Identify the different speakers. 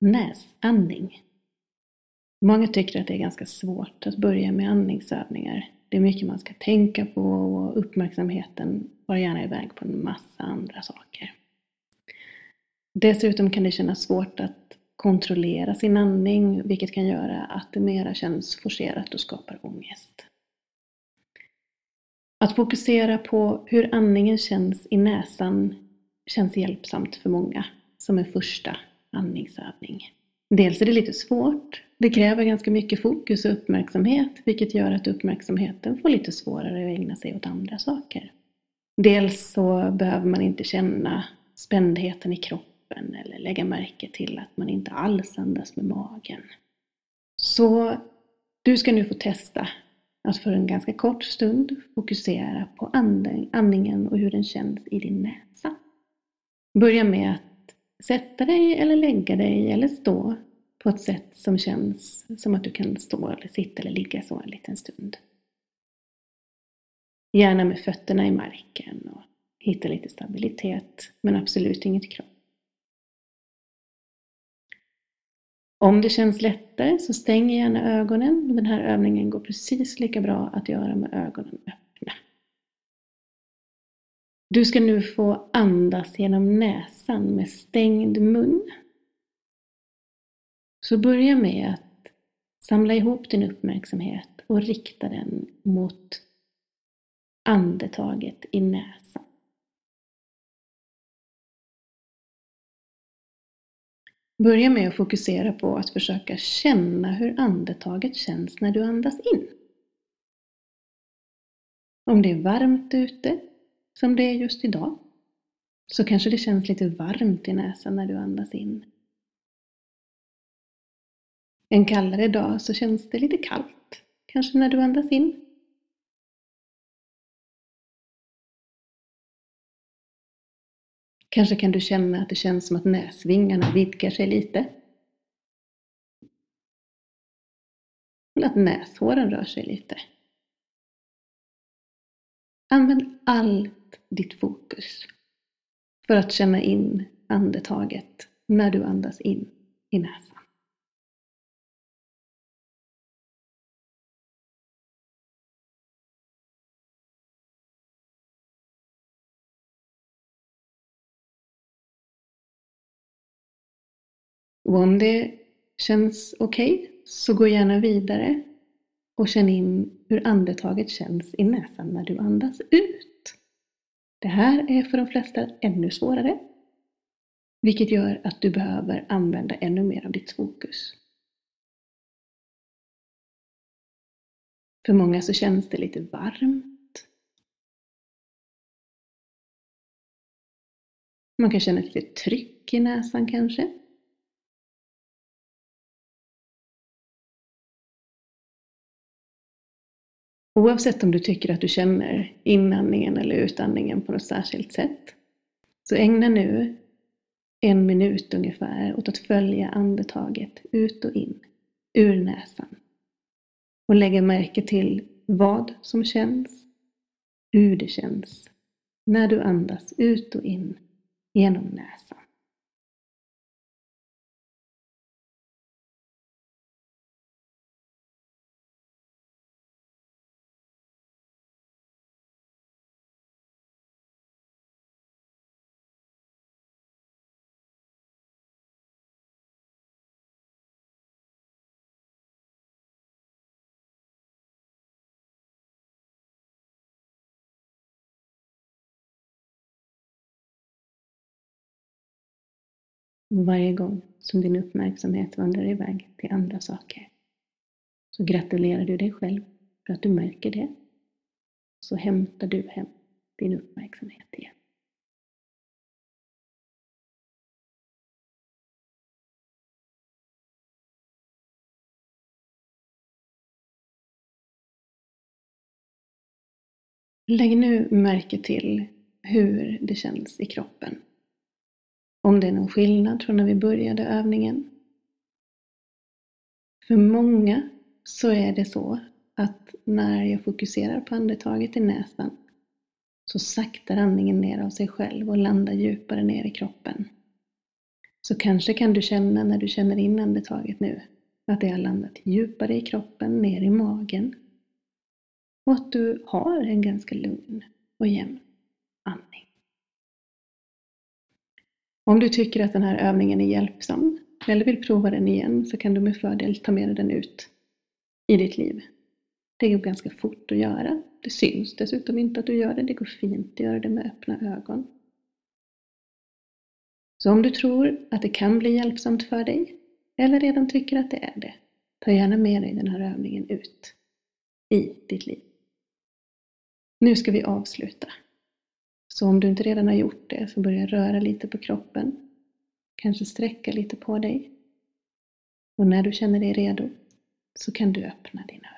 Speaker 1: näsandning. Många tycker att det är ganska svårt att börja med andningsövningar. Det är mycket man ska tänka på och uppmärksamheten var gärna iväg på en massa andra saker. Dessutom kan det kännas svårt att kontrollera sin andning, vilket kan göra att det mera känns forcerat och skapar ångest. Att fokusera på hur andningen känns i näsan känns hjälpsamt för många som en första andningsövning. Dels är det lite svårt. Det kräver ganska mycket fokus och uppmärksamhet, vilket gör att uppmärksamheten får lite svårare att ägna sig åt andra saker. Dels så behöver man inte känna spändheten i kroppen eller lägga märke till att man inte alls andas med magen. Så du ska nu få testa att för en ganska kort stund fokusera på andningen och hur den känns i din näsa. Börja med att sätta dig eller lägga dig eller stå på ett sätt som känns som att du kan stå eller sitta eller ligga så en liten stund. Gärna med fötterna i marken och hitta lite stabilitet, men absolut inget krav. Om det känns lättare så stäng gärna ögonen. Den här övningen går precis lika bra att göra med ögonen öppna. Du ska nu få andas genom näsan med stängd mun. Så börja med att samla ihop din uppmärksamhet och rikta den mot andetaget i näsan. Börja med att fokusera på att försöka känna hur andetaget känns när du andas in. Om det är varmt ute, som det är just idag, så kanske det känns lite varmt i näsan när du andas in. En kallare dag så känns det lite kallt, kanske när du andas in. Kanske kan du känna att det känns som att näsvingarna vidgar sig lite. Eller att näshåren rör sig lite. Använd all ditt fokus för att känna in andetaget när du andas in i näsan. Och om det känns okej okay, så gå gärna vidare och känn in hur andetaget känns i näsan när du andas ut. Det här är för de flesta ännu svårare, vilket gör att du behöver använda ännu mer av ditt fokus. För många så känns det lite varmt. Man kan känna ett litet tryck i näsan kanske. Oavsett om du tycker att du känner inandningen eller utandningen på något särskilt sätt, så ägna nu en minut ungefär åt att följa andetaget ut och in ur näsan. Och lägga märke till vad som känns, hur det känns, när du andas ut och in genom näsan. Varje gång som din uppmärksamhet vandrar iväg till andra saker så gratulerar du dig själv för att du märker det. Så hämtar du hem din uppmärksamhet igen. Lägg nu märke till hur det känns i kroppen om det är någon skillnad från när vi började övningen. För många så är det så att när jag fokuserar på andetaget i näsan så saktar andningen ner av sig själv och landar djupare ner i kroppen. Så kanske kan du känna när du känner in andetaget nu att det har landat djupare i kroppen, ner i magen. Och att du har en ganska lugn och jämn andning. Om du tycker att den här övningen är hjälpsam eller vill prova den igen så kan du med fördel ta med dig den ut i ditt liv. Det går ganska fort att göra. Det syns dessutom inte att du gör det. Det går fint att göra det med öppna ögon. Så om du tror att det kan bli hjälpsamt för dig, eller redan tycker att det är det, ta gärna med dig den här övningen ut i ditt liv. Nu ska vi avsluta. Så om du inte redan har gjort det, så börja röra lite på kroppen. Kanske sträcka lite på dig. Och när du känner dig redo så kan du öppna dina ögon.